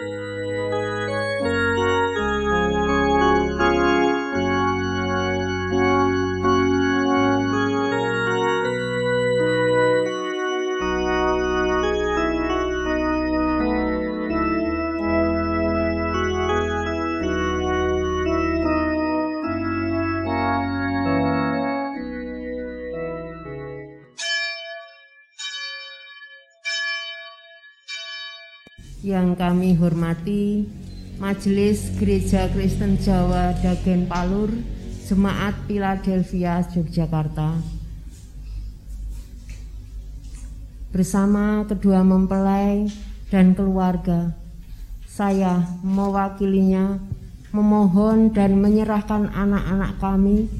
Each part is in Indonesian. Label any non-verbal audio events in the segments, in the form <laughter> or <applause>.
yang kami hormati Majelis Gereja Kristen Jawa Dagen Palur Jemaat Philadelphia Yogyakarta. Bersama kedua mempelai dan keluarga saya mewakilinya memohon dan menyerahkan anak-anak kami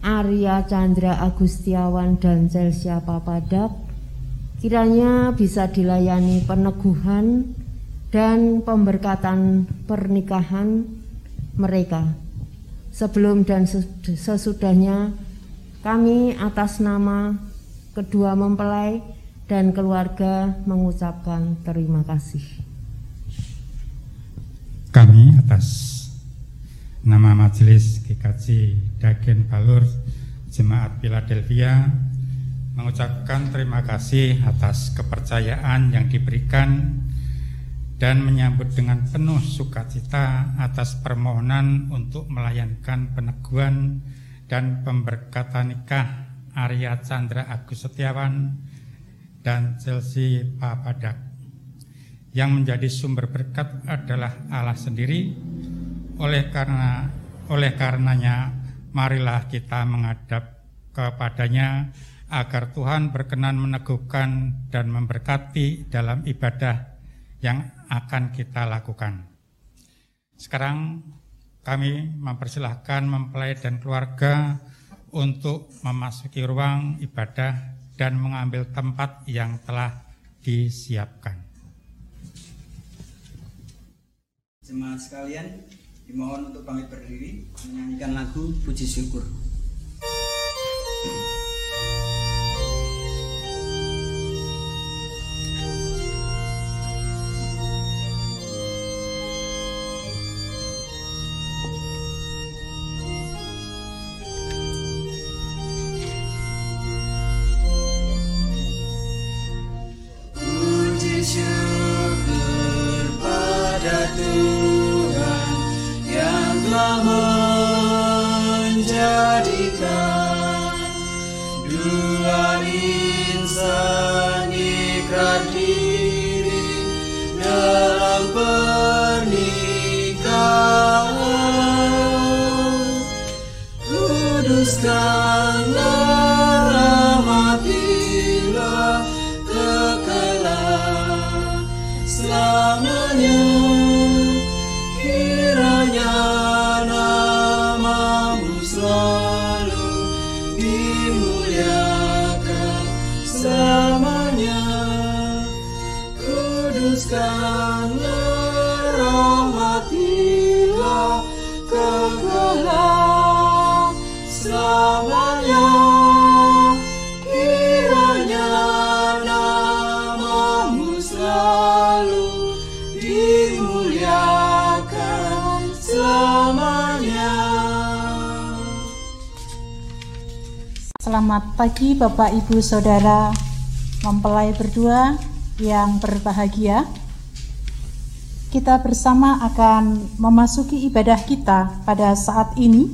Arya Chandra Agustiawan dan Celsia Papadak. Kiranya bisa dilayani peneguhan dan pemberkatan pernikahan mereka. Sebelum dan sesudahnya kami atas nama kedua mempelai dan keluarga mengucapkan terima kasih. Kami atas nama Majelis GKJ Dagen Balur Jemaat Philadelphia mengucapkan terima kasih atas kepercayaan yang diberikan dan menyambut dengan penuh sukacita atas permohonan untuk melayankan peneguhan dan pemberkatan nikah Arya Chandra Agus Setiawan dan Chelsea Papadak. Yang menjadi sumber berkat adalah Allah sendiri. Oleh karena oleh karenanya marilah kita menghadap kepadanya agar Tuhan berkenan meneguhkan dan memberkati dalam ibadah yang akan kita lakukan. Sekarang kami mempersilahkan mempelai dan keluarga untuk memasuki ruang ibadah dan mengambil tempat yang telah disiapkan. Jemaat sekalian, dimohon untuk bangkit berdiri menyanyikan lagu puji syukur. Selamat pagi Bapak Ibu Saudara mempelai berdua yang berbahagia. Kita bersama akan memasuki ibadah kita pada saat ini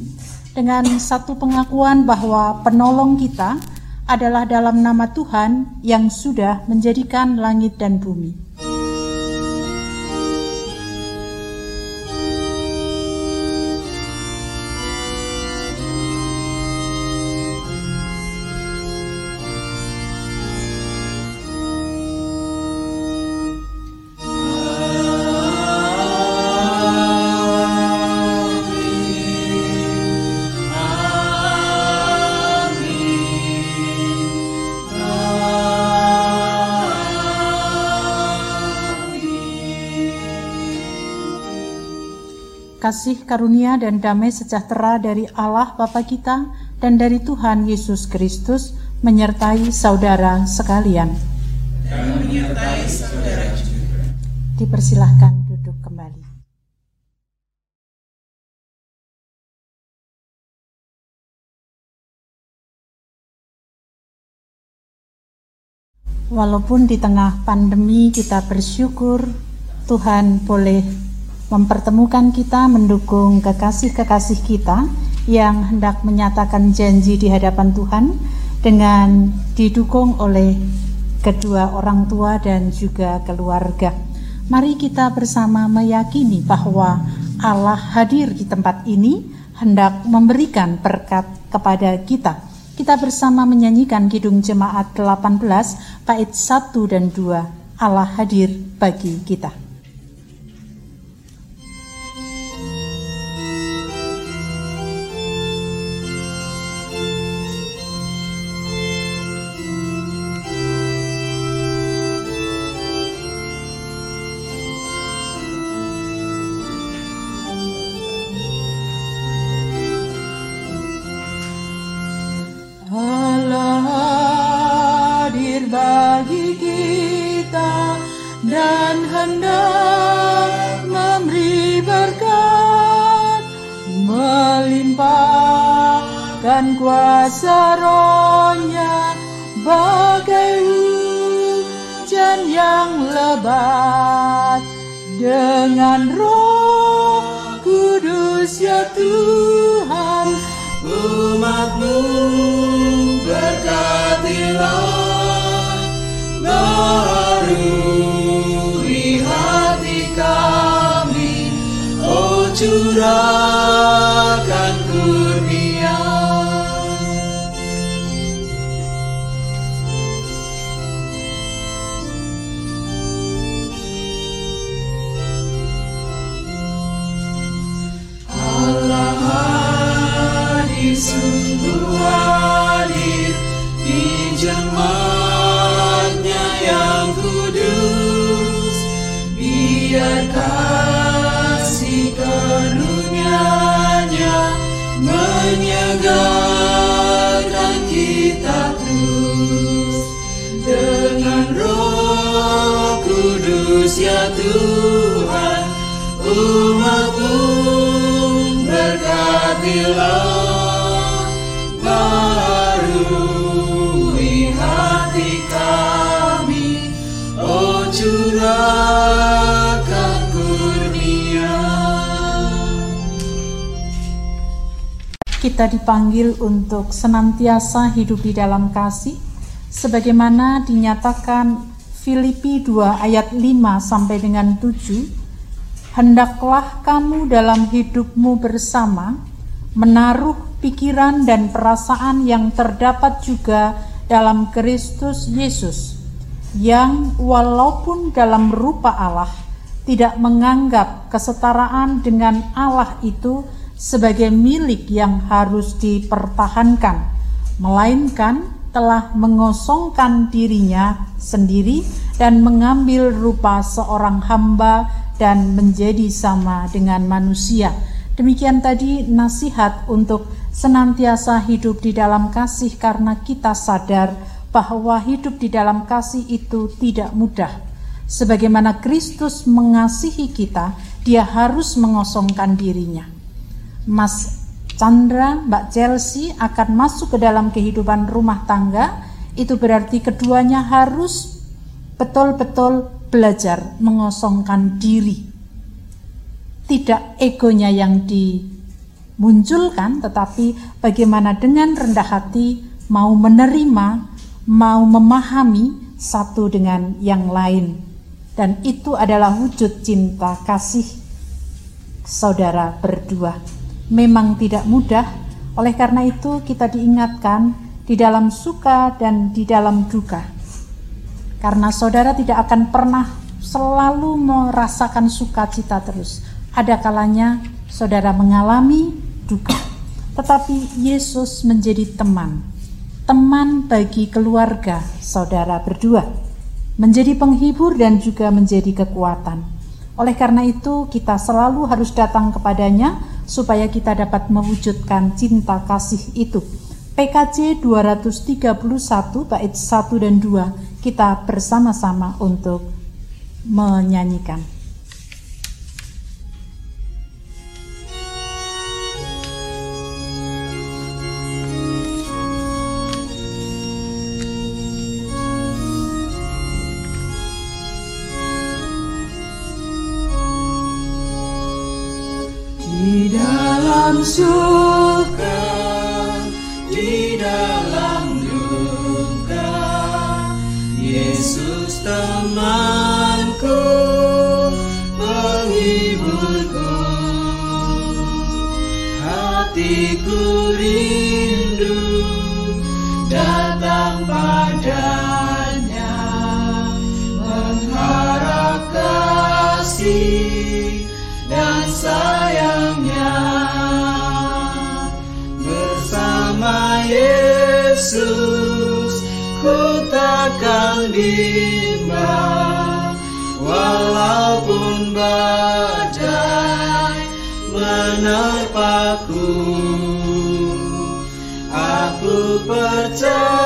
dengan satu pengakuan bahwa penolong kita adalah dalam nama Tuhan yang sudah menjadikan langit dan bumi. Kasih karunia dan damai sejahtera dari Allah Bapa kita dan dari Tuhan Yesus Kristus menyertai saudara sekalian. Dan menyertai saudara juga. Dipersilahkan duduk kembali. Walaupun di tengah pandemi kita bersyukur Tuhan boleh mempertemukan kita mendukung kekasih-kekasih kita yang hendak menyatakan janji di hadapan Tuhan dengan didukung oleh kedua orang tua dan juga keluarga. Mari kita bersama meyakini bahwa Allah hadir di tempat ini hendak memberikan berkat kepada kita. Kita bersama menyanyikan Kidung Jemaat 18 bait 1 dan 2. Allah hadir bagi kita. Kuasa rohnya bagai hujan yang lebat. Dengan roh kudus ya Tuhan umatmu berkatilah. Baharui hati kami oh curahkan yang kudus biar kasih karunia-Nya menyegarkan kita terus. Dengan roh kudus ya Tuhan umatmu berkatilah Kita dipanggil untuk senantiasa hidup di dalam kasih, sebagaimana dinyatakan Filipi 2 ayat 5 sampai dengan 7. Hendaklah kamu dalam hidupmu bersama menaruh pikiran dan perasaan yang terdapat juga dalam Kristus Yesus yang walaupun dalam rupa Allah tidak menganggap kesetaraan dengan Allah itu sebagai milik yang harus dipertahankan, melainkan telah mengosongkan dirinya sendiri dan mengambil rupa seorang hamba dan menjadi sama dengan manusia. Demikian tadi nasihat untuk senantiasa hidup di dalam kasih karena kita sadar bahwa hidup di dalam kasih itu tidak mudah. Sebagaimana Kristus mengasihi kita, dia harus mengosongkan dirinya. Mas Chandra, Mbak Chelsea akan masuk ke dalam kehidupan rumah tangga, itu berarti keduanya harus betul-betul belajar mengosongkan diri. Tidak egonya yang dimunculkan, tetapi bagaimana dengan rendah hati mau menerima mau memahami satu dengan yang lain. Dan itu adalah wujud cinta kasih saudara berdua. Memang tidak mudah, oleh karena itu kita diingatkan di dalam suka dan di dalam duka. Karena saudara tidak akan pernah selalu merasakan sukacita terus. Ada kalanya saudara mengalami duka. Tetapi Yesus menjadi teman teman bagi keluarga saudara berdua, menjadi penghibur dan juga menjadi kekuatan. Oleh karena itu, kita selalu harus datang kepadanya supaya kita dapat mewujudkan cinta kasih itu. PKJ 231 bait 1 dan 2 kita bersama-sama untuk menyanyikan. Dalam takkan bimbang walaupun badai menerpaku aku percaya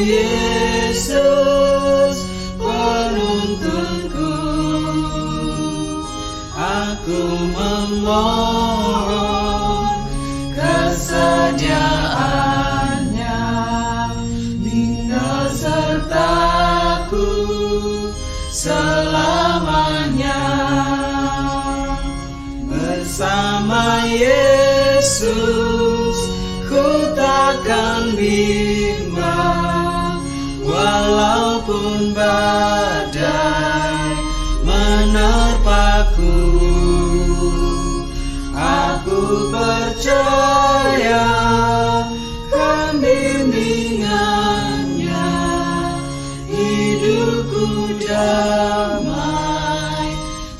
Yesus penuntunku. Aku memohon kesediaannya tinggal sertaku selamanya bersama Yesus ku takkan bimbang walaupun badai menerpaku. Aku percaya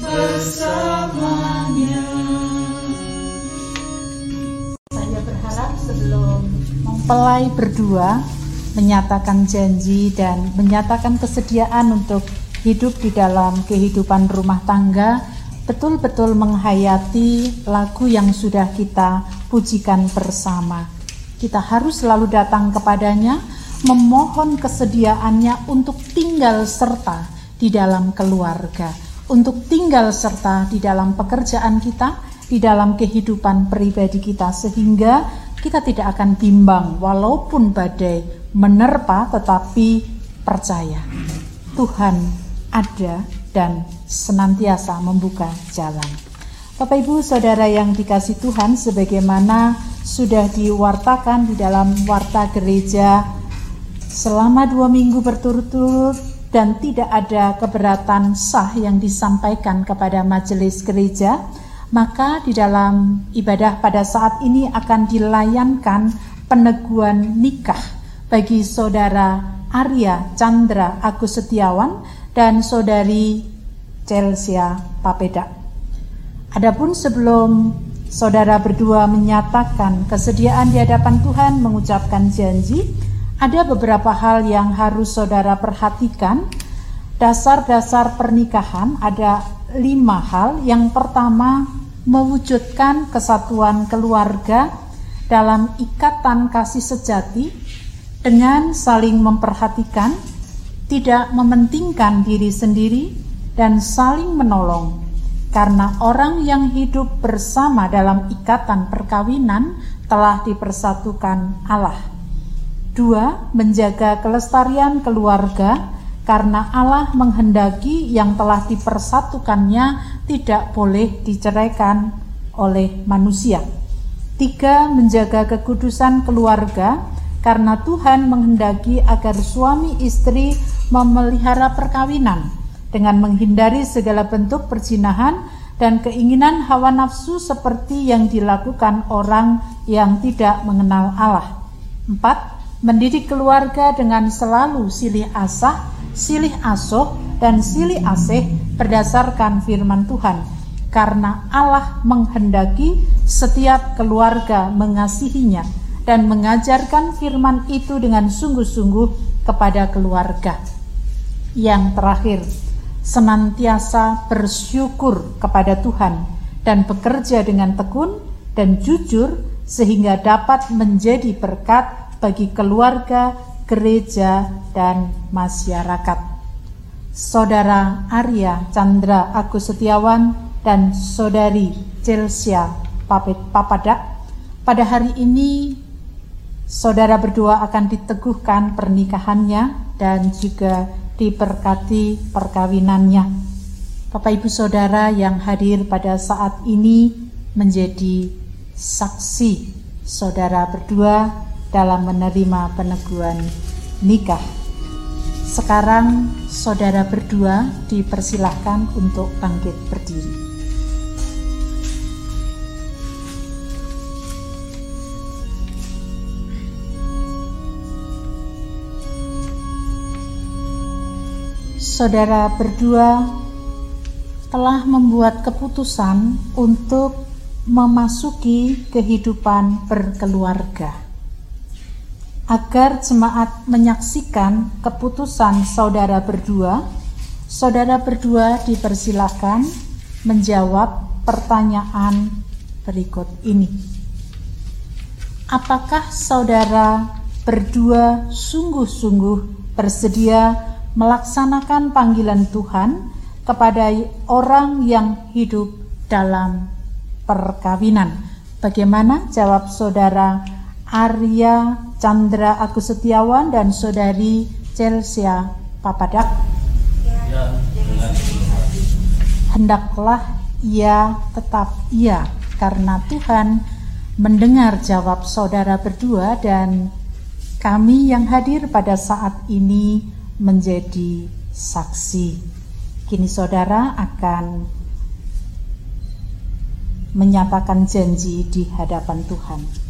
bersamanya. Saya berharap sebelum mempelai berdua menyatakan janji dan menyatakan kesediaan untuk hidup di dalam kehidupan rumah tangga betul-betul menghayati lagu yang sudah kita pujikan bersama. Kita harus selalu datang kepadanya memohon kesediaannya untuk tinggal serta di dalam keluarga, untuk tinggal serta di dalam pekerjaan kita, di dalam kehidupan pribadi kita sehingga kita tidak akan bimbang walaupun badai menerpa tetapi percaya Tuhan ada dan senantiasa membuka jalan. Bapak Ibu Saudara yang dikasih Tuhan sebagaimana sudah diwartakan di dalam warta gereja selama dua minggu berturut-turut dan tidak ada keberatan sah yang disampaikan kepada majelis gereja, maka di dalam ibadah pada saat ini akan dilayankan peneguhan nikah bagi saudara Arya Chandra Agus Setiawan dan saudari Chelsea Papeda. Adapun sebelum saudara berdua menyatakan kesediaan di hadapan Tuhan mengucapkan janji, ada beberapa hal yang harus saudara perhatikan. Dasar-dasar pernikahan ada lima hal. Yang pertama, mewujudkan kesatuan keluarga dalam ikatan kasih sejati dengan saling memperhatikan, tidak mementingkan diri sendiri, dan saling menolong. Karena orang yang hidup bersama dalam ikatan perkawinan telah dipersatukan Allah. Dua, menjaga kelestarian keluarga karena Allah menghendaki yang telah dipersatukannya tidak boleh diceraikan oleh manusia. Tiga, menjaga kekudusan keluarga karena Tuhan menghendaki agar suami istri memelihara perkawinan dengan menghindari segala bentuk perzinahan dan keinginan hawa nafsu seperti yang dilakukan orang yang tidak mengenal Allah. Empat, mendidik keluarga dengan selalu silih asah, silih asuh, dan silih asih berdasarkan firman Tuhan. Karena Allah menghendaki setiap keluarga mengasihinya dan mengajarkan firman itu dengan sungguh-sungguh kepada keluarga. Yang terakhir, senantiasa bersyukur kepada Tuhan dan bekerja dengan tekun dan jujur sehingga dapat menjadi berkat bagi keluarga, gereja, dan masyarakat. Saudara Arya Chandra Agus Setiawan dan Saudari Celsia Papadak pada hari ini saudara berdua akan diteguhkan pernikahannya dan juga diberkati perkawinannya. Bapak Ibu Saudara yang hadir pada saat ini menjadi saksi saudara berdua dalam menerima peneguhan nikah. Sekarang saudara berdua dipersilahkan untuk bangkit berdiri. saudara berdua telah membuat keputusan untuk memasuki kehidupan berkeluarga. Agar jemaat menyaksikan keputusan saudara berdua, saudara berdua dipersilahkan menjawab pertanyaan berikut ini. Apakah saudara berdua sungguh-sungguh bersedia melaksanakan panggilan Tuhan kepada orang yang hidup dalam perkawinan. Bagaimana jawab saudara Arya Chandra Agus Setiawan dan saudari Chelsea Papadak? Ya, Hendaklah ia tetap ia karena Tuhan mendengar jawab saudara berdua dan kami yang hadir pada saat ini menjadi saksi. Kini saudara akan menyatakan janji di hadapan Tuhan.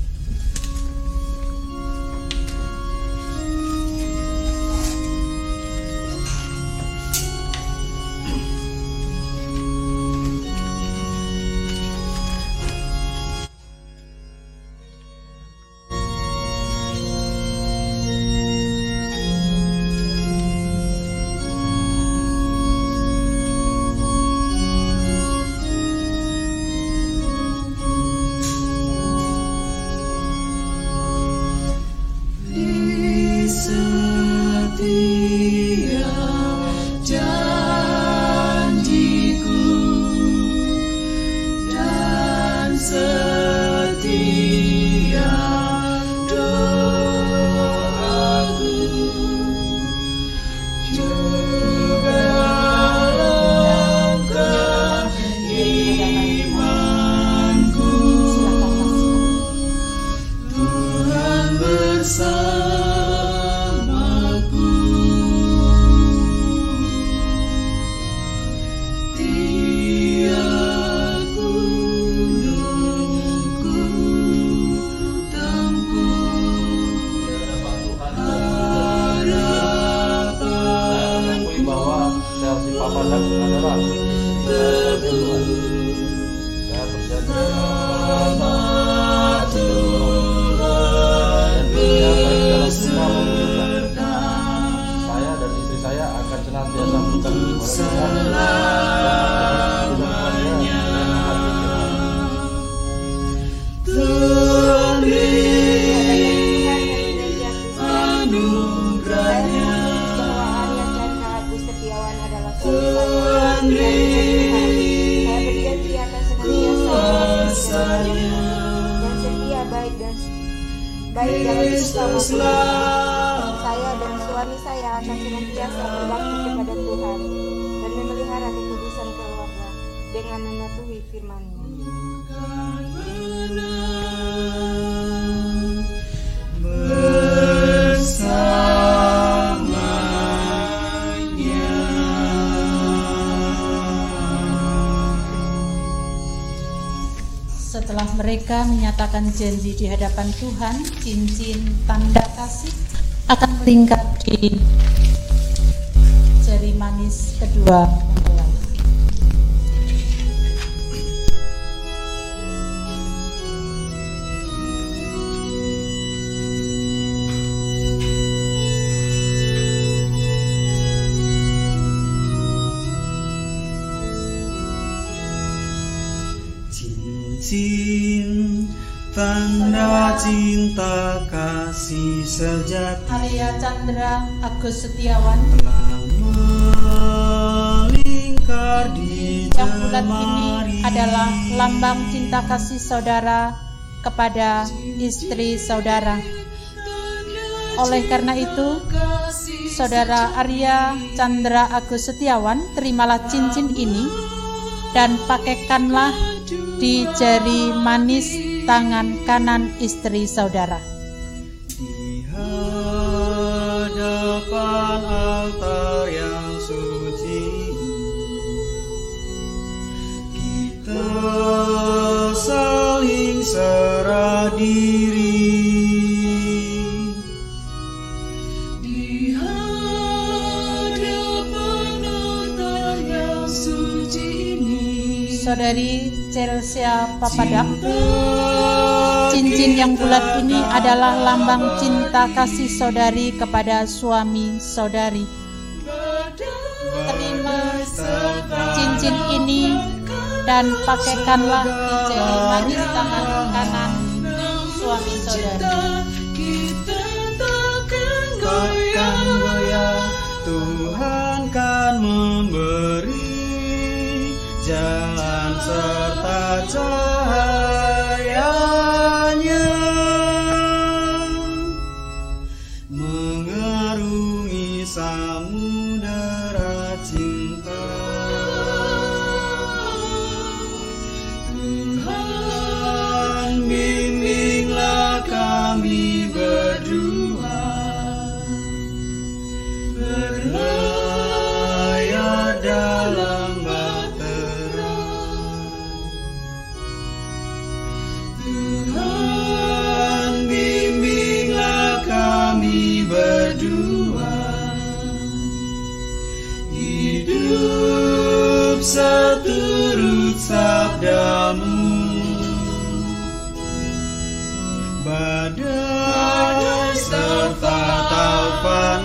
Janji di hadapan Tuhan, cincin tanda kasih akan melingkar di jari manis kedua tanda cinta kasih sejati. Arya Chandra Agus Setiawan. Telah melingkar di yang bulat ini adalah lambang cinta kasih saudara kepada istri saudara. Oleh karena itu, saudara Arya Chandra Agus Setiawan, terimalah cincin ini dan pakaikanlah di jari manis tangan kanan istri saudara. di hadapan altar yang suci kita saling serah diri di hadapan altar yang suci ini Saudari Celsia Papadak, cincin yang bulat ini adalah lambang cinta kasih saudari kepada suami saudari. Terima cincin ini dan pakaikanlah di jari manis tangan kanan suami saudari. takkan goyah. Tuhan kan memberi jalan serta cahayanya sabdamu badai serta taufan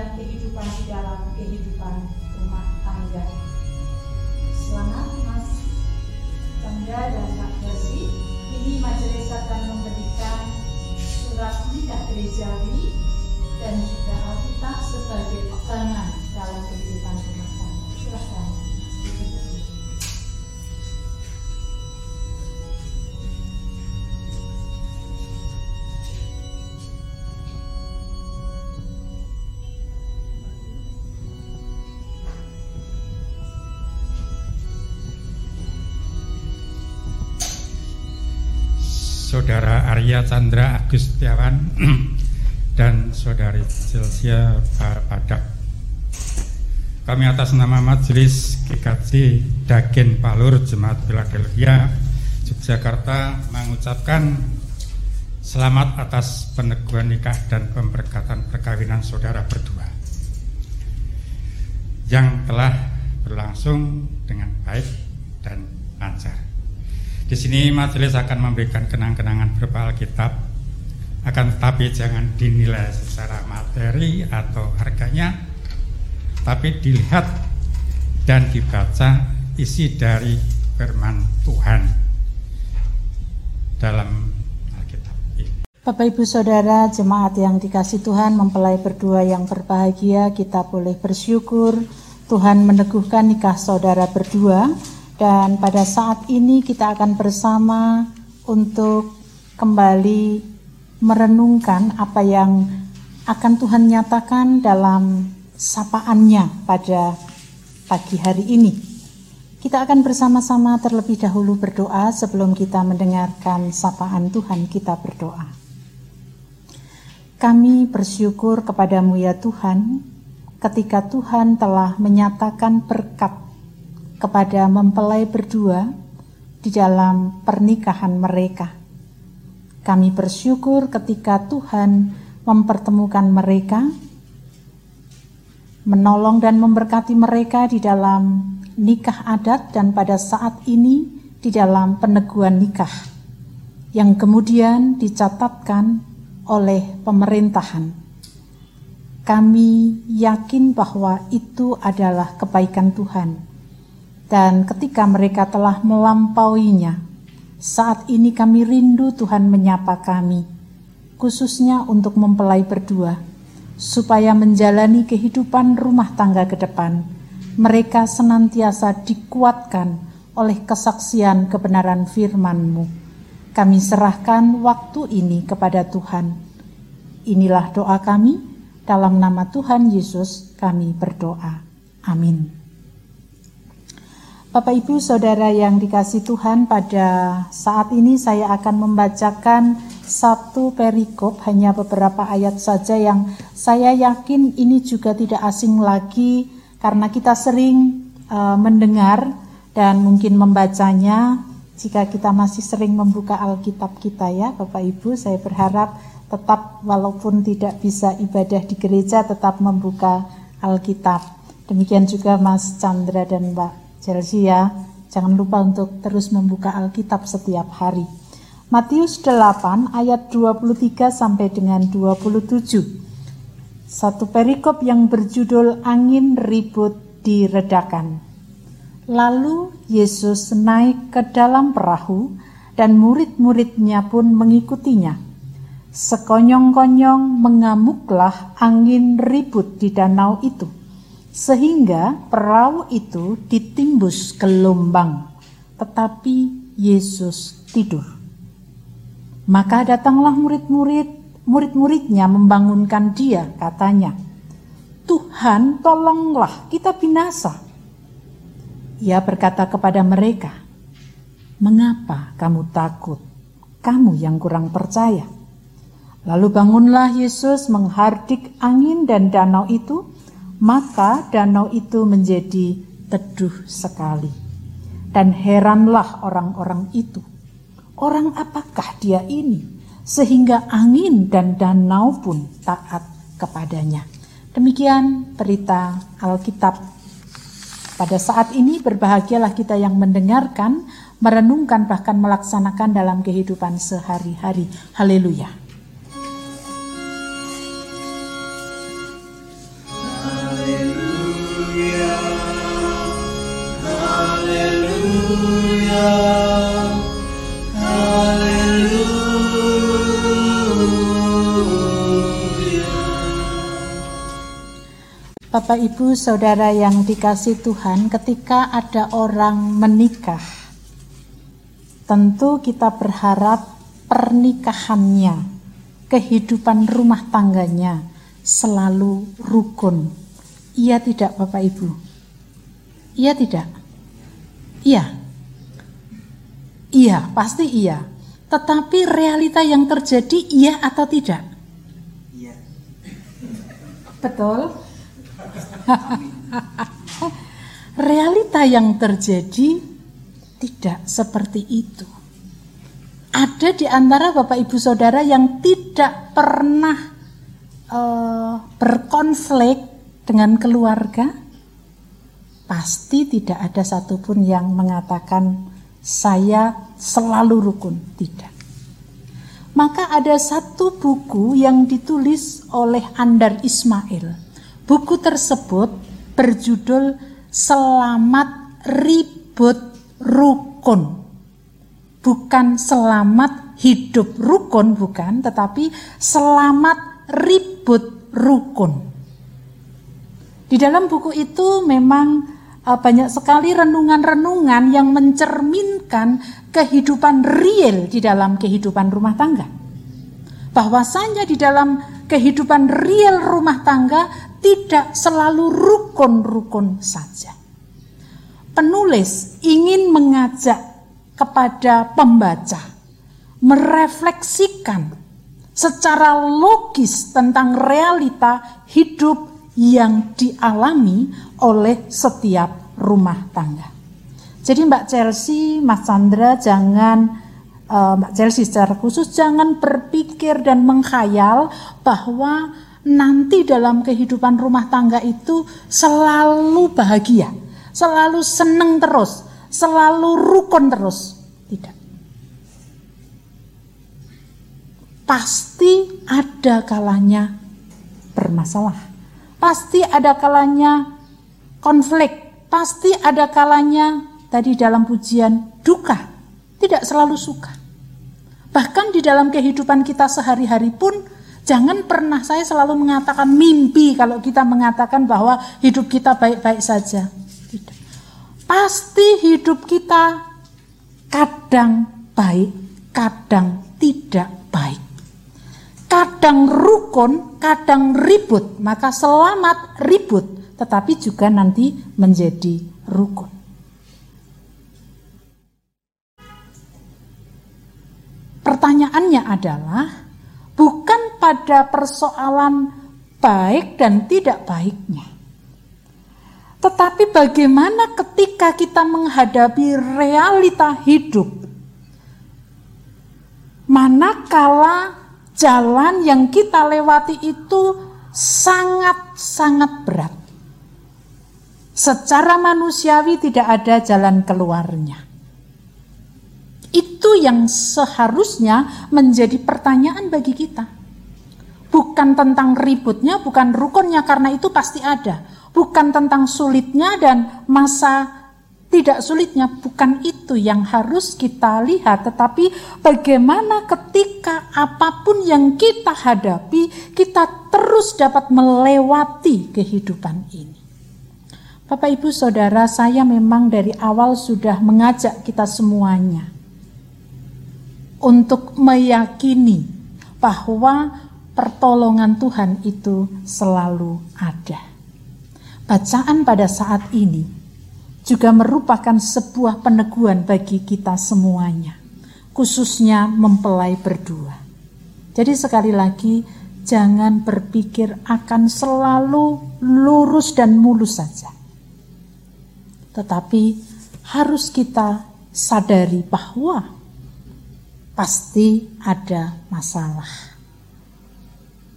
panggilan kehidupan di dalam kehidupan Saudara Arya Chandra Agustiawan <clears throat> dan Saudari Celsia Padak. Kami atas nama Majelis GKJ Dagen Palur Jemaat Philadelphia Yogyakarta mengucapkan selamat atas peneguhan nikah dan pemberkatan perkawinan saudara berdua yang telah berlangsung dengan baik sini majelis akan memberikan kenang-kenangan berupa Alkitab, akan tetapi jangan dinilai secara materi atau harganya, tapi dilihat dan dibaca isi dari firman Tuhan dalam Alkitab. Bapak Ibu Saudara, jemaat yang dikasih Tuhan, mempelai berdua yang berbahagia, kita boleh bersyukur. Tuhan meneguhkan nikah saudara berdua dan pada saat ini kita akan bersama untuk kembali merenungkan apa yang akan Tuhan nyatakan dalam sapaannya pada pagi hari ini. Kita akan bersama-sama terlebih dahulu berdoa sebelum kita mendengarkan sapaan Tuhan kita berdoa. Kami bersyukur kepadamu ya Tuhan, ketika Tuhan telah menyatakan berkat kepada mempelai berdua di dalam pernikahan mereka. Kami bersyukur ketika Tuhan mempertemukan mereka, menolong dan memberkati mereka di dalam nikah adat dan pada saat ini di dalam peneguhan nikah yang kemudian dicatatkan oleh pemerintahan. Kami yakin bahwa itu adalah kebaikan Tuhan. Dan ketika mereka telah melampauinya, saat ini kami rindu Tuhan menyapa kami, khususnya untuk mempelai berdua, supaya menjalani kehidupan rumah tangga ke depan. Mereka senantiasa dikuatkan oleh kesaksian kebenaran firman-Mu. Kami serahkan waktu ini kepada Tuhan. Inilah doa kami, dalam nama Tuhan Yesus kami berdoa. Amin. Bapak Ibu Saudara yang dikasih Tuhan pada saat ini saya akan membacakan satu perikop hanya beberapa ayat saja yang saya yakin ini juga tidak asing lagi karena kita sering uh, mendengar dan mungkin membacanya jika kita masih sering membuka Alkitab kita ya Bapak Ibu. Saya berharap tetap walaupun tidak bisa ibadah di gereja tetap membuka Alkitab. Demikian juga Mas Chandra dan Mbak Chelsea ya. Jangan lupa untuk terus membuka Alkitab setiap hari. Matius 8 ayat 23 sampai dengan 27. Satu perikop yang berjudul Angin Ribut Diredakan. Lalu Yesus naik ke dalam perahu dan murid-muridnya pun mengikutinya. Sekonyong-konyong mengamuklah angin ribut di danau itu sehingga perahu itu ditimbus gelombang, tetapi Yesus tidur. Maka datanglah murid-murid, murid-muridnya membangunkan dia, katanya, Tuhan tolonglah kita binasa. Ia berkata kepada mereka, Mengapa kamu takut? Kamu yang kurang percaya. Lalu bangunlah Yesus menghardik angin dan danau itu, maka danau itu menjadi teduh sekali. Dan heranlah orang-orang itu. Orang apakah dia ini? Sehingga angin dan danau pun taat kepadanya. Demikian berita Alkitab. Pada saat ini berbahagialah kita yang mendengarkan, merenungkan bahkan melaksanakan dalam kehidupan sehari-hari. Haleluya. Bapak Ibu Saudara yang dikasih Tuhan, ketika ada orang menikah, tentu kita berharap pernikahannya, kehidupan rumah tangganya selalu rukun. Iya tidak Bapak Ibu? Iya tidak? Iya. Iya, pasti iya. Tetapi realita yang terjadi iya atau tidak? Iya. Betul? Realita yang terjadi tidak seperti itu. Ada di antara Bapak Ibu Saudara yang tidak pernah uh, berkonflik dengan keluarga, pasti tidak ada satupun yang mengatakan saya selalu rukun. Tidak. Maka ada satu buku yang ditulis oleh Andar Ismail Buku tersebut berjudul Selamat Ribut Rukun. Bukan selamat hidup rukun, bukan, tetapi selamat ribut rukun. Di dalam buku itu memang uh, banyak sekali renungan-renungan yang mencerminkan kehidupan real di dalam kehidupan rumah tangga. Bahwasanya di dalam kehidupan real rumah tangga tidak selalu rukun-rukun saja. Penulis ingin mengajak kepada pembaca merefleksikan secara logis tentang realita hidup yang dialami oleh setiap rumah tangga. Jadi Mbak Chelsea, Mas Chandra jangan uh, Mbak Chelsea secara khusus jangan berpikir dan menghayal bahwa nanti dalam kehidupan rumah tangga itu selalu bahagia, selalu seneng terus, selalu rukun terus. Tidak. Pasti ada kalanya bermasalah. Pasti ada kalanya konflik. Pasti ada kalanya tadi dalam pujian duka. Tidak selalu suka. Bahkan di dalam kehidupan kita sehari-hari pun Jangan pernah saya selalu mengatakan mimpi kalau kita mengatakan bahwa hidup kita baik-baik saja. Tidak. Pasti hidup kita kadang baik, kadang tidak baik. Kadang rukun, kadang ribut. Maka selamat ribut, tetapi juga nanti menjadi rukun. Pertanyaannya adalah, bukan pada persoalan baik dan tidak baiknya. Tetapi bagaimana ketika kita menghadapi realita hidup? Manakala jalan yang kita lewati itu sangat-sangat berat. Secara manusiawi tidak ada jalan keluarnya. Itu yang seharusnya menjadi pertanyaan bagi kita. Bukan tentang ributnya, bukan rukunnya, karena itu pasti ada. Bukan tentang sulitnya dan masa tidak sulitnya, bukan itu yang harus kita lihat, tetapi bagaimana ketika apa pun yang kita hadapi, kita terus dapat melewati kehidupan ini. Bapak Ibu Saudara, saya memang dari awal sudah mengajak kita semuanya untuk meyakini bahwa pertolongan Tuhan itu selalu ada. Bacaan pada saat ini juga merupakan sebuah peneguhan bagi kita semuanya, khususnya mempelai berdua. Jadi sekali lagi, jangan berpikir akan selalu lurus dan mulus saja tetapi harus kita sadari bahwa pasti ada masalah.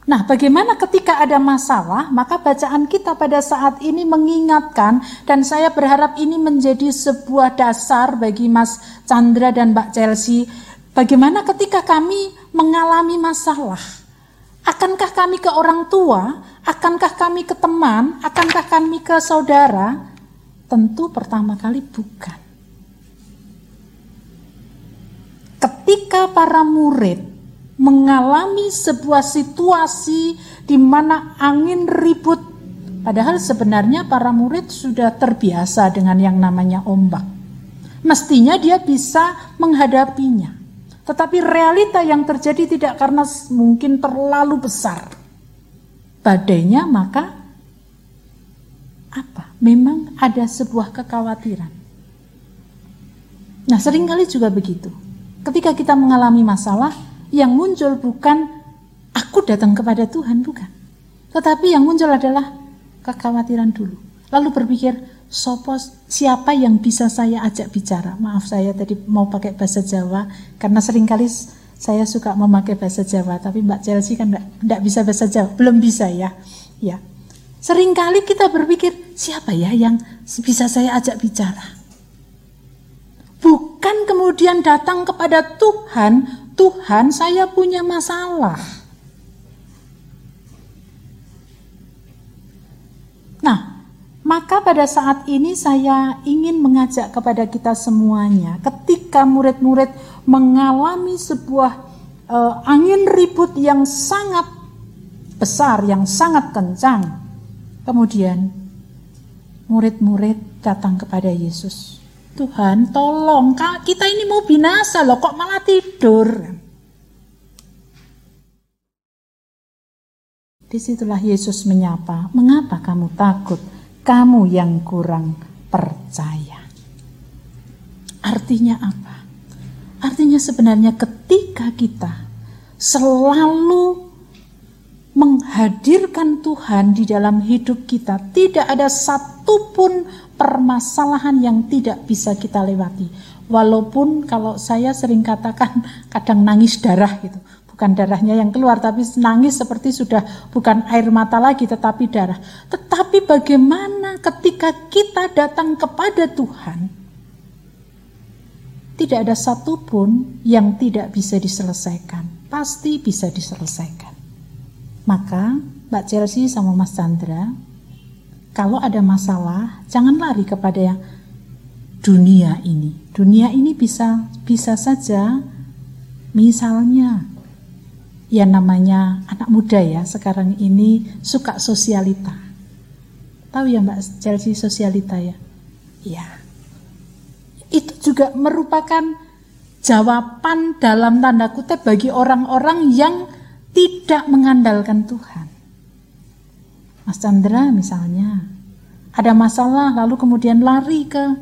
Nah, bagaimana ketika ada masalah? Maka bacaan kita pada saat ini mengingatkan, dan saya berharap ini menjadi sebuah dasar bagi Mas Chandra dan Mbak Chelsea. Bagaimana ketika kami mengalami masalah? Akankah kami ke orang tua? Akankah kami ke teman? Akankah kami ke saudara? Tentu pertama kali bukan. Ketika para murid mengalami sebuah situasi di mana angin ribut, padahal sebenarnya para murid sudah terbiasa dengan yang namanya ombak. Mestinya dia bisa menghadapinya. Tetapi realita yang terjadi tidak karena mungkin terlalu besar badainya, maka apa? Memang ada sebuah kekhawatiran. Nah, sering kali juga begitu. Ketika kita mengalami masalah, yang muncul bukan aku datang kepada Tuhan, bukan. Tetapi yang muncul adalah kekhawatiran dulu. Lalu berpikir, sopo siapa yang bisa saya ajak bicara? Maaf saya tadi mau pakai bahasa Jawa, karena sering kali saya suka memakai bahasa Jawa, tapi Mbak Chelsea kan tidak bisa bahasa Jawa, belum bisa ya. Ya, Seringkali kita berpikir, siapa ya yang bisa saya ajak bicara? Bukan kemudian datang kepada Tuhan, Tuhan saya punya masalah. Nah, maka pada saat ini saya ingin mengajak kepada kita semuanya, ketika murid-murid mengalami sebuah uh, angin ribut yang sangat besar, yang sangat kencang, Kemudian murid-murid datang kepada Yesus. Tuhan tolong, kita ini mau binasa loh, kok malah tidur? Di situlah Yesus menyapa, mengapa kamu takut? Kamu yang kurang percaya. Artinya apa? Artinya sebenarnya ketika kita selalu menghadirkan Tuhan di dalam hidup kita, tidak ada satupun permasalahan yang tidak bisa kita lewati. Walaupun kalau saya sering katakan <laughs> kadang nangis darah gitu, bukan darahnya yang keluar, tapi nangis seperti sudah bukan air mata lagi, tetapi darah. Tetapi bagaimana ketika kita datang kepada Tuhan, tidak ada satupun yang tidak bisa diselesaikan. Pasti bisa diselesaikan. Maka Mbak Chelsea sama Mas Chandra, kalau ada masalah, jangan lari kepada yang dunia ini. Dunia ini bisa bisa saja misalnya ya namanya anak muda ya sekarang ini suka sosialita. Tahu ya Mbak Chelsea sosialita ya? Iya. Itu juga merupakan jawaban dalam tanda kutip bagi orang-orang yang tidak mengandalkan Tuhan. Mas Chandra misalnya, ada masalah lalu kemudian lari ke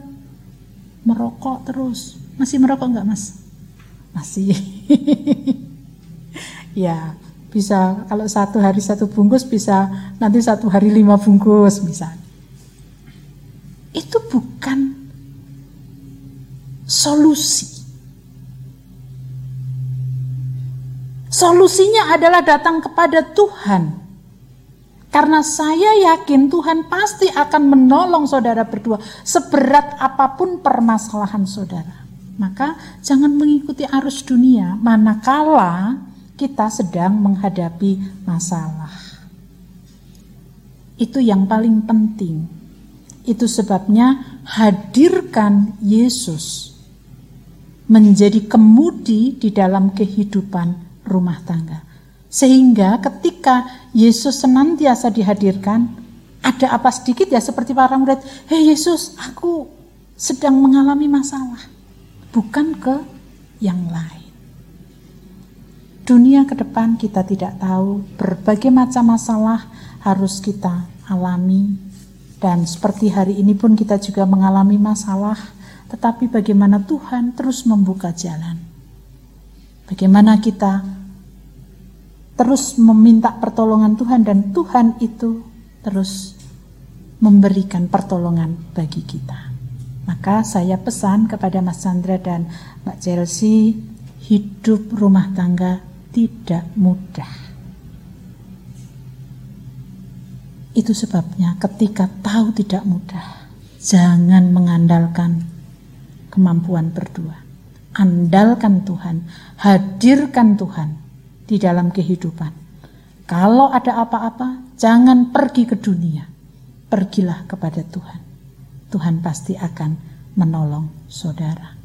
merokok terus. Masih merokok enggak mas? Masih. <laughs> ya bisa kalau satu hari satu bungkus bisa nanti satu hari lima bungkus misalnya. Itu bukan solusi. Solusinya adalah datang kepada Tuhan. Karena saya yakin Tuhan pasti akan menolong saudara berdua seberat apa pun permasalahan saudara. Maka jangan mengikuti arus dunia manakala kita sedang menghadapi masalah. Itu yang paling penting. Itu sebabnya hadirkan Yesus menjadi kemudi di dalam kehidupan rumah tangga. Sehingga ketika Yesus senantiasa dihadirkan, ada apa sedikit ya seperti para murid, hei Yesus, aku sedang mengalami masalah. Bukan ke yang lain. Dunia ke depan kita tidak tahu, berbagai macam masalah harus kita alami. Dan seperti hari ini pun kita juga mengalami masalah, tetapi bagaimana Tuhan terus membuka jalan. Bagaimana kita terus meminta pertolongan Tuhan dan Tuhan itu terus memberikan pertolongan bagi kita. Maka saya pesan kepada Mas Sandra dan Mbak Chelsea, hidup rumah tangga tidak mudah. Itu sebabnya ketika tahu tidak mudah, jangan mengandalkan kemampuan berdua. Andalkan Tuhan, hadirkan Tuhan di dalam kehidupan. Kalau ada apa-apa, jangan pergi ke dunia pergilah kepada Tuhan. Tuhan pasti akan menolong saudara.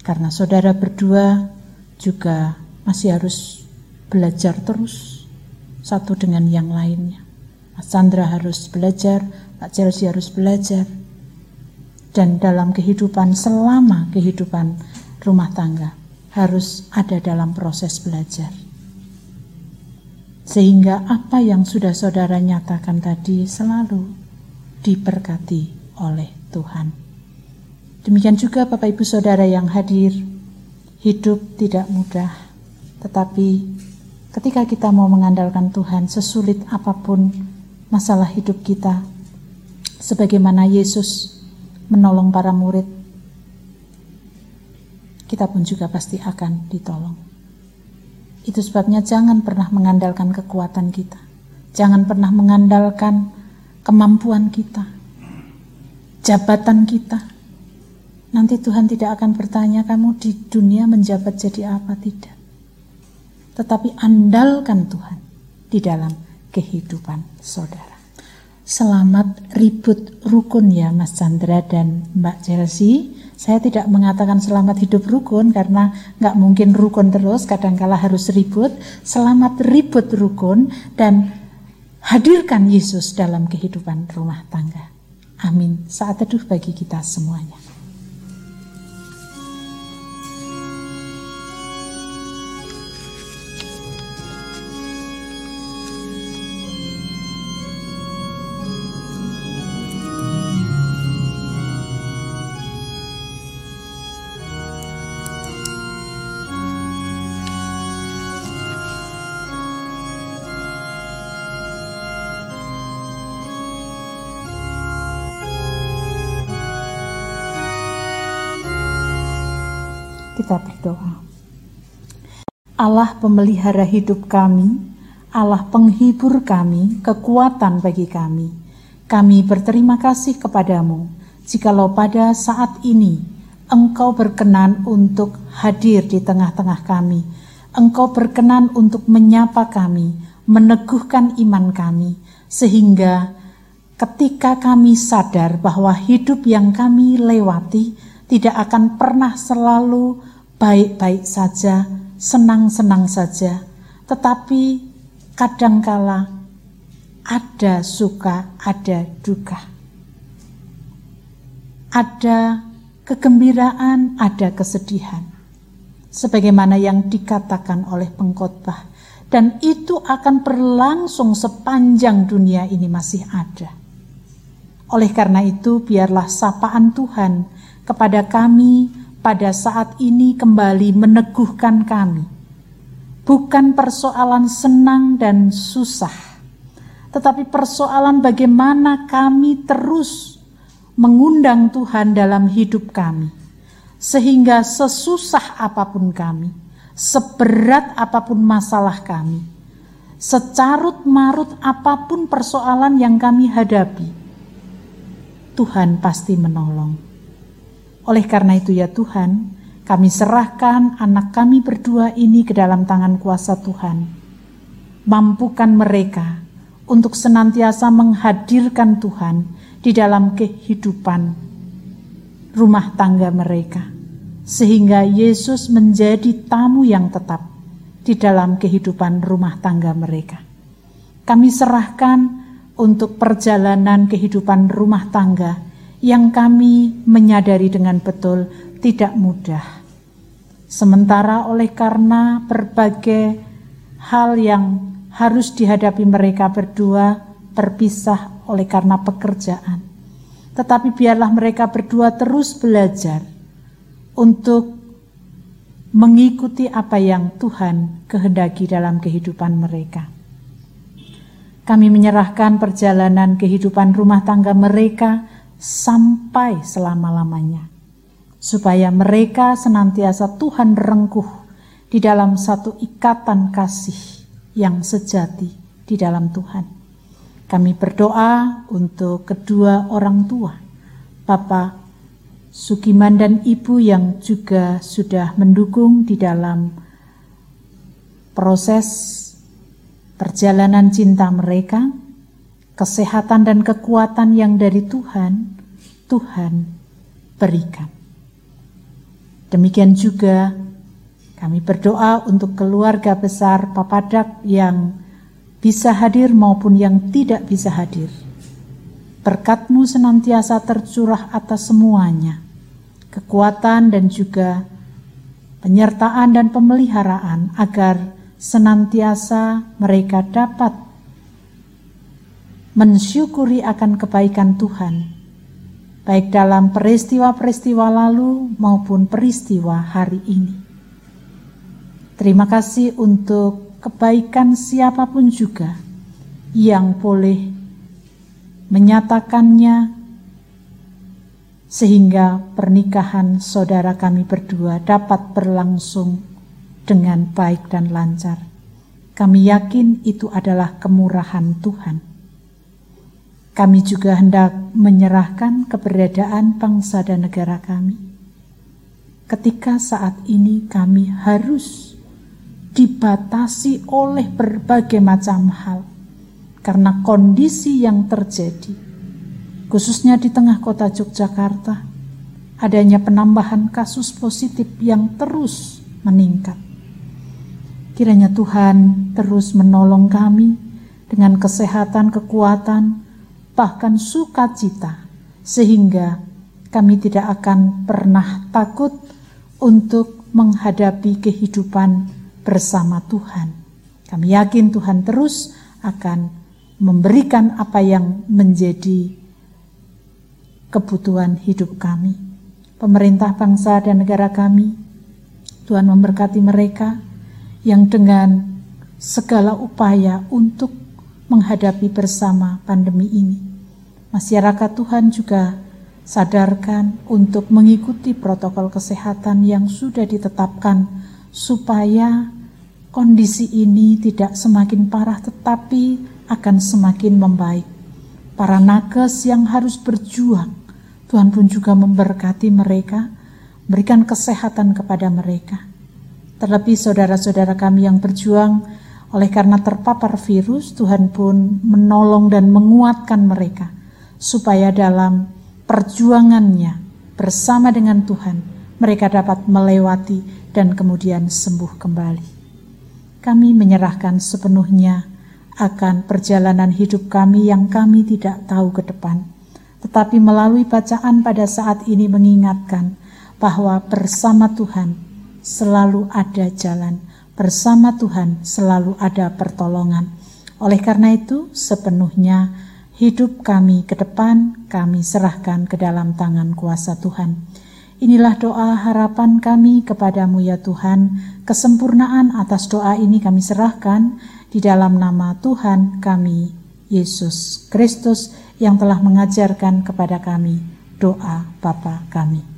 Karena saudara berdua juga masih harus belajar terus satu dengan yang lainnya. Mas Chandra harus belajar, Pak Chelsea harus belajar. Dan dalam kehidupan selama kehidupan rumah tangga harus ada dalam proses belajar. Sehingga apa yang sudah saudara nyatakan tadi selalu diberkati oleh Tuhan. Demikian juga Bapak Ibu Saudara yang hadir, hidup tidak mudah, tetapi ketika kita mau mengandalkan Tuhan, sesulit apa pun masalah hidup kita, sebagaimana Yesus menolong para murid, kita pun juga pasti akan ditolong. Itu sebabnya jangan pernah mengandalkan kekuatan kita. Jangan pernah mengandalkan kemampuan kita, jabatan kita. Nanti Tuhan tidak akan bertanya kamu di dunia menjabat jadi apa tidak. Tetapi andalkan Tuhan di dalam kehidupan saudara. Selamat ribut rukun ya Mas Chandra dan Mbak Chelsea. Saya tidak mengatakan selamat hidup rukun karena nggak mungkin rukun terus, kadangkala harus ribut. Selamat ribut rukun dan Hadirkan Yesus dalam kehidupan rumah tangga. Amin. Saat teduh bagi kita semuanya. Allah pemelihara hidup kami, Allah penghibur kami, kekuatan bagi kami. Kami berterima kasih kepadamu, jikalau pada saat ini Engkau berkenan untuk hadir di tengah-tengah kami. Engkau berkenan untuk menyapa kami, meneguhkan iman kami, sehingga ketika kami sadar bahwa hidup yang kami lewati tidak akan pernah selalu baik-baik saja, senang-senang saja, tetapi kadangkala ada suka, ada duka. Ada kegembiraan, ada kesedihan. Sebagaimana yang dikatakan oleh pengkhotbah dan itu akan berlangsung sepanjang dunia ini masih ada. Oleh karena itu, biarlah sapaan Tuhan kepada kami pada saat ini kembali meneguhkan kami. Bukan persoalan senang dan susah, tetapi persoalan bagaimana kami terus mengundang Tuhan dalam hidup kami, sehingga sesusah apa pun kami, seberat apa pun masalah kami, secarut marut apa pun persoalan yang kami hadapi, Tuhan pasti menolong. Oleh karena itu ya Tuhan, kami serahkan anak kami berdua ini ke dalam tangan kuasa Tuhan. Mampukan mereka untuk senantiasa menghadirkan Tuhan di dalam kehidupan rumah tangga mereka. Sehingga Yesus menjadi tamu yang tetap di dalam kehidupan rumah tangga mereka. Kami serahkan untuk perjalanan kehidupan rumah tangga yang kami menyadari dengan betul tidak mudah. Sementara oleh karena berbagai hal yang harus dihadapi mereka berdua terpisah oleh karena pekerjaan. Tetapi biarlah mereka berdua terus belajar untuk mengikuti apa yang Tuhan kehendaki dalam kehidupan mereka. Kami menyerahkan perjalanan kehidupan rumah tangga mereka sampai selama-lamanya, supaya mereka senantiasa Tuhan rengkuh di dalam satu ikatan kasih yang sejati di dalam Tuhan. Kami berdoa untuk kedua orang tua, Bapak Sukiman dan Ibu yang juga sudah mendukung di dalam proses perjalanan cinta mereka, kesehatan dan kekuatan yang dari Tuhan, Tuhan berikan. Demikian juga kami berdoa untuk keluarga besar Papadak yang bisa hadir maupun yang tidak bisa hadir. Berkatmu senantiasa tercurah atas semuanya. Kekuatan dan juga penyertaan dan pemeliharaan agar senantiasa mereka dapat mensyukuri akan kebaikan Tuhan, baik dalam peristiwa-peristiwa lalu maupun peristiwa hari ini. Terima kasih untuk kebaikan siapa pun juga yang boleh menyatakannya sehingga pernikahan saudara kami berdua dapat berlangsung dengan baik dan lancar. Kami yakin itu adalah kemurahan Tuhan. Kami juga hendak menyerahkan keberadaan bangsa dan negara kami. Ketika saat ini kami harus dibatasi oleh berbagai macam hal karena kondisi yang terjadi, khususnya di tengah kota Yogyakarta, adanya penambahan kasus positif yang terus meningkat. Kiranya Tuhan terus menolong kami dengan kesehatan, kekuatan, bahkan sukacita, sehingga kami tidak akan pernah takut untuk menghadapi kehidupan bersama Tuhan. Kami yakin Tuhan terus akan memberikan apa yang menjadi kebutuhan hidup kami. Pemerintah bangsa dan negara kami, Tuhan memberkati mereka, yang dengan segala upaya untuk menghadapi bersama pandemi ini. Masyarakat Tuhan juga sadarkan untuk mengikuti protokol kesehatan yang sudah ditetapkan supaya kondisi ini tidak semakin parah tetapi akan semakin membaik. Para nakes yang harus berjuang, Tuhan pun juga memberkati mereka, berikan kesehatan kepada mereka. Terlebih saudara-saudara kami yang berjuang oleh karena terpapar virus, Tuhan pun menolong dan menguatkan mereka supaya dalam perjuangannya bersama dengan Tuhan mereka dapat melewati dan kemudian sembuh kembali. Kami menyerahkan sepenuhnya akan perjalanan hidup kami yang kami tidak tahu ke depan. Tetapi melalui bacaan pada saat ini mengingatkan bahwa bersama Tuhan selalu ada jalan, bersama Tuhan selalu ada pertolongan. Oleh karena itu, sepenuhnya hidup kami ke depan kami serahkan ke dalam tangan kuasa Tuhan. Inilah doa harapan kami kepadamu ya Tuhan. Kesempurnaan atas doa ini kami serahkan di dalam nama Tuhan kami, Yesus Kristus yang telah mengajarkan kepada kami doa Bapa kami.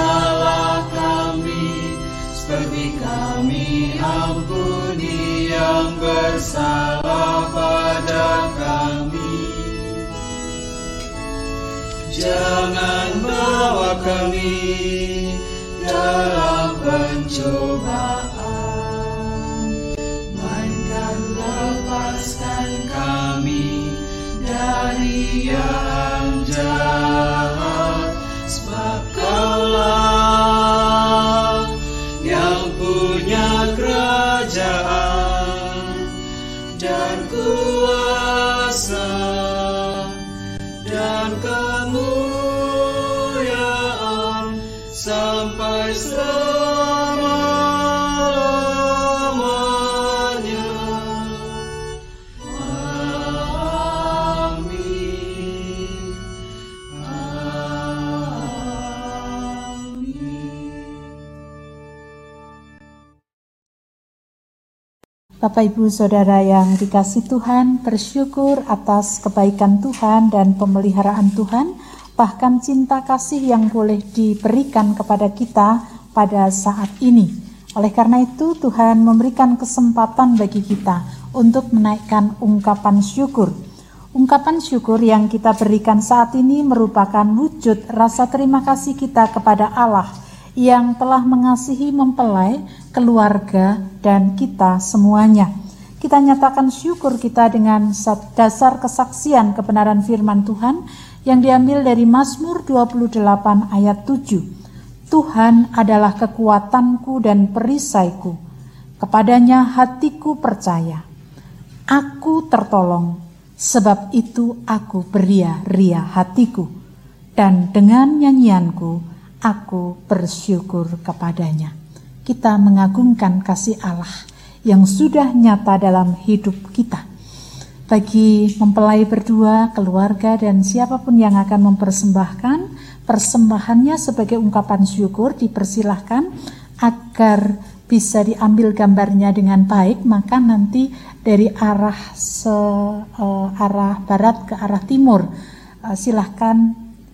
salah kami seperti kami ampuni yang bersalah pada kami. Jangan bawa kami dalam pencobaan, melainkan lepaskan kami dari yang jahat, Bapak Ibu Saudara yang dikasih Tuhan, bersyukur atas kebaikan Tuhan dan pemeliharaan Tuhan, bahkan cinta kasih yang boleh diberikan kepada kita pada saat ini. Oleh karena itu, Tuhan memberikan kesempatan bagi kita untuk menaikkan ungkapan syukur. Ungkapan syukur yang kita berikan saat ini merupakan wujud rasa terima kasih kita kepada Allah yang telah mengasihi mempelai, keluarga, dan kita semuanya. Kita nyatakan syukur kita dengan dasar kesaksian kebenaran firman Tuhan yang diambil dari Mazmur 28 ayat 7. Tuhan adalah kekuatanku dan perisaiku. Kepadanya hatiku percaya. Aku tertolong, sebab itu aku beria-ria hatiku. Dan dengan nyanyianku, aku bersyukur kepadanya. Kita mengagungkan kasih Allah yang sudah nyata dalam hidup kita. Bagi mempelai berdua, keluarga, dan siapa pun yang akan mempersembahkan persembahannya sebagai ungkapan syukur, dipersilahkan agar bisa diambil gambarnya dengan baik, maka nanti dari arah se, uh, arah barat ke arah timur, uh, silahkan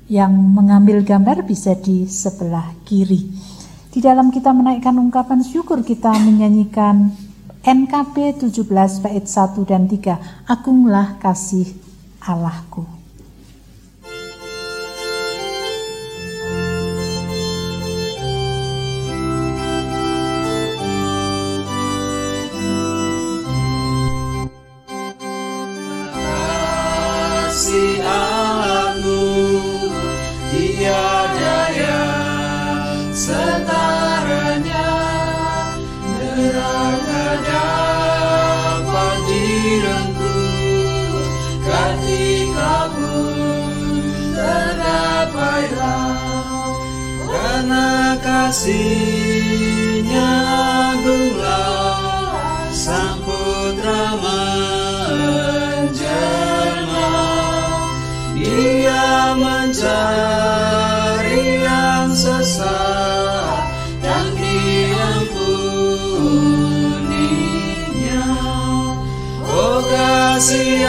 yang mengambil gambar bisa di sebelah kiri. Di dalam kita menaikkan ungkapan syukur kita menyanyikan NKB 17 bait 1 dan 3 Agunglah kasih Allahku. Kasihnya agunglah sang putra menjelma. Dia mencari yang sesat dan diampuninya. Oh kasih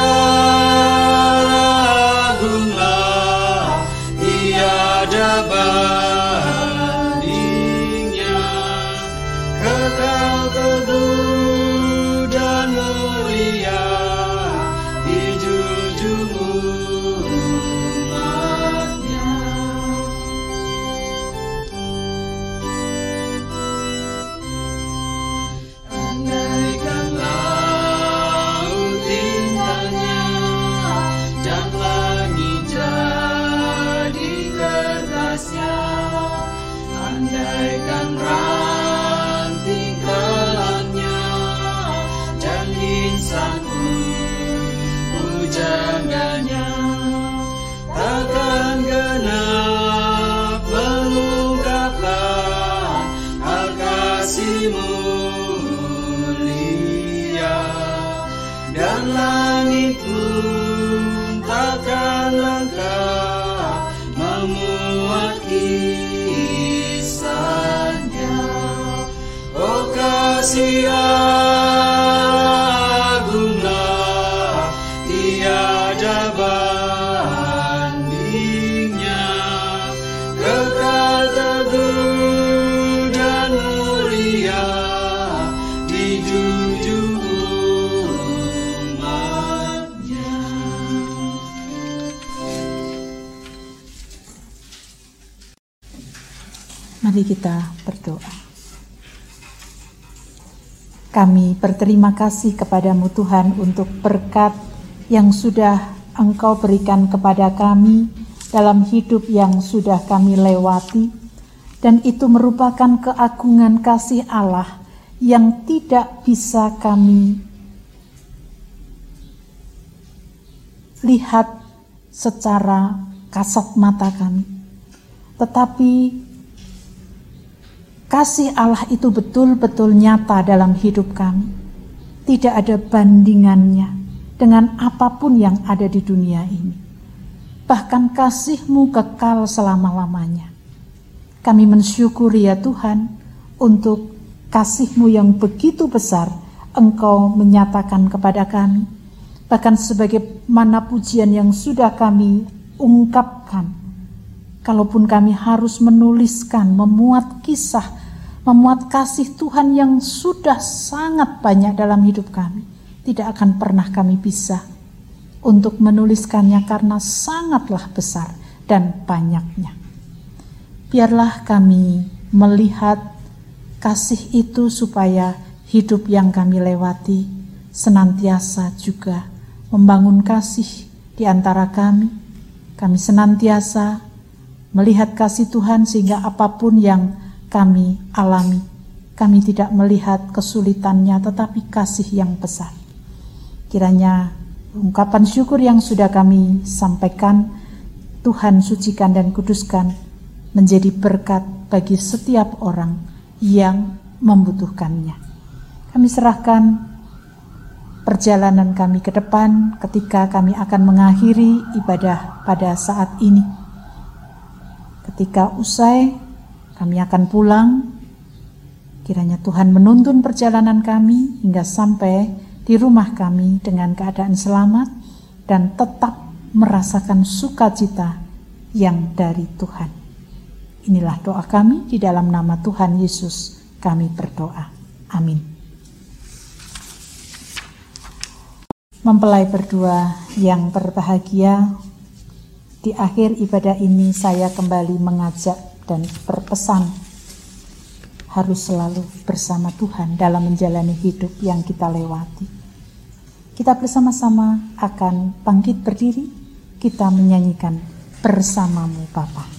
Mari kita berdoa. Kami berterima kasih kepadamu Tuhan untuk berkat yang sudah Engkau berikan kepada kami dalam hidup yang sudah kami lewati dan itu merupakan keagungan kasih Allah yang tidak bisa kami lihat secara kasat mata kami. Tetapi kasih Allah itu betul-betul nyata dalam hidup kami. Tidak ada bandingannya dengan apa pun yang ada di dunia ini. Bahkan kasih-Mu kekal selama-lamanya. Kami mensyukuri ya Tuhan untuk kasih-Mu yang begitu besar Engkau menyatakan kepada kami. Bahkan sebagaimana pujian yang sudah kami ungkapkan. Kalaupun kami harus menuliskan, memuat kisah, memuat kasih Tuhan yang sudah sangat banyak dalam hidup kami tidak akan pernah kami bisa untuk menuliskannya karena sangatlah besar dan banyaknya. Biarlah kami melihat kasih itu supaya hidup yang kami lewati senantiasa juga membangun kasih di antara kami. Kami senantiasa melihat kasih Tuhan sehingga apa pun yang kami alami, kami tidak melihat kesulitannya tetapi kasih yang besar. Kiranya ungkapan syukur yang sudah kami sampaikan, Tuhan sucikan dan kuduskan menjadi berkat bagi setiap orang yang membutuhkannya. Kami serahkan perjalanan kami ke depan ketika kami akan mengakhiri ibadah pada saat ini. Ketika usai, kami akan pulang. Kiranya Tuhan menuntun perjalanan kami hingga sampai di rumah kami dengan keadaan selamat dan tetap merasakan sukacita yang dari Tuhan. Inilah doa kami di dalam nama Tuhan Yesus kami berdoa. Amin. Mempelai berdua yang berbahagia, di akhir ibadah ini saya kembali mengajak dan berpesan harus selalu bersama Tuhan dalam menjalani hidup yang kita lewati. Kita bersama-sama akan bangkit berdiri, kita menyanyikan bersamamu Bapa.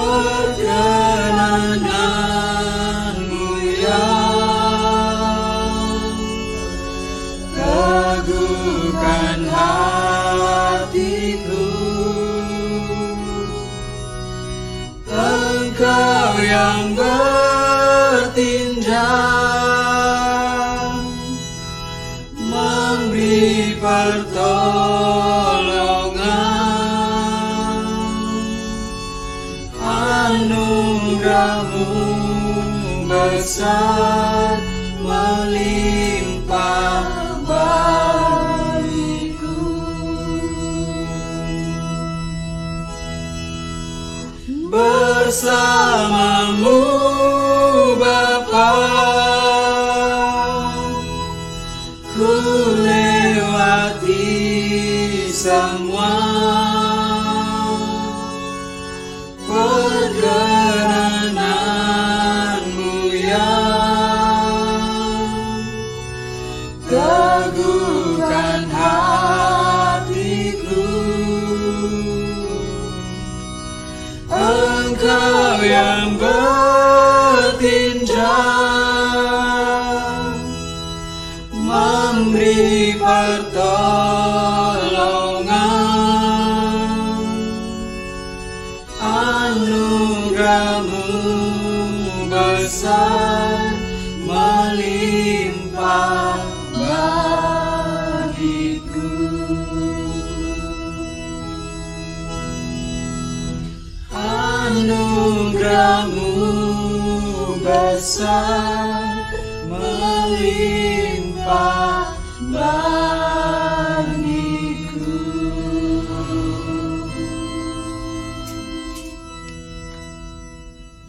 Ordenangan besar melimpah bagiku bersamamu Bapa ku lewati semua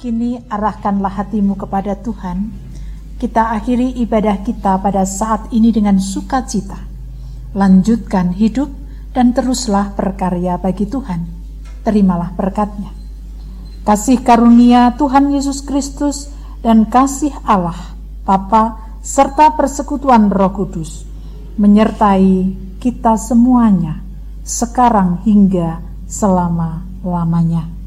Kini arahkanlah hatimu kepada Tuhan. Kita akhiri ibadah kita pada saat ini dengan sukacita. Lanjutkan hidup dan teruslah berkarya bagi Tuhan. Terimalah berkatnya. Kasih karunia Tuhan Yesus Kristus dan kasih Allah, Bapa, serta persekutuan Roh Kudus menyertai kita semuanya sekarang hingga selama-lamanya.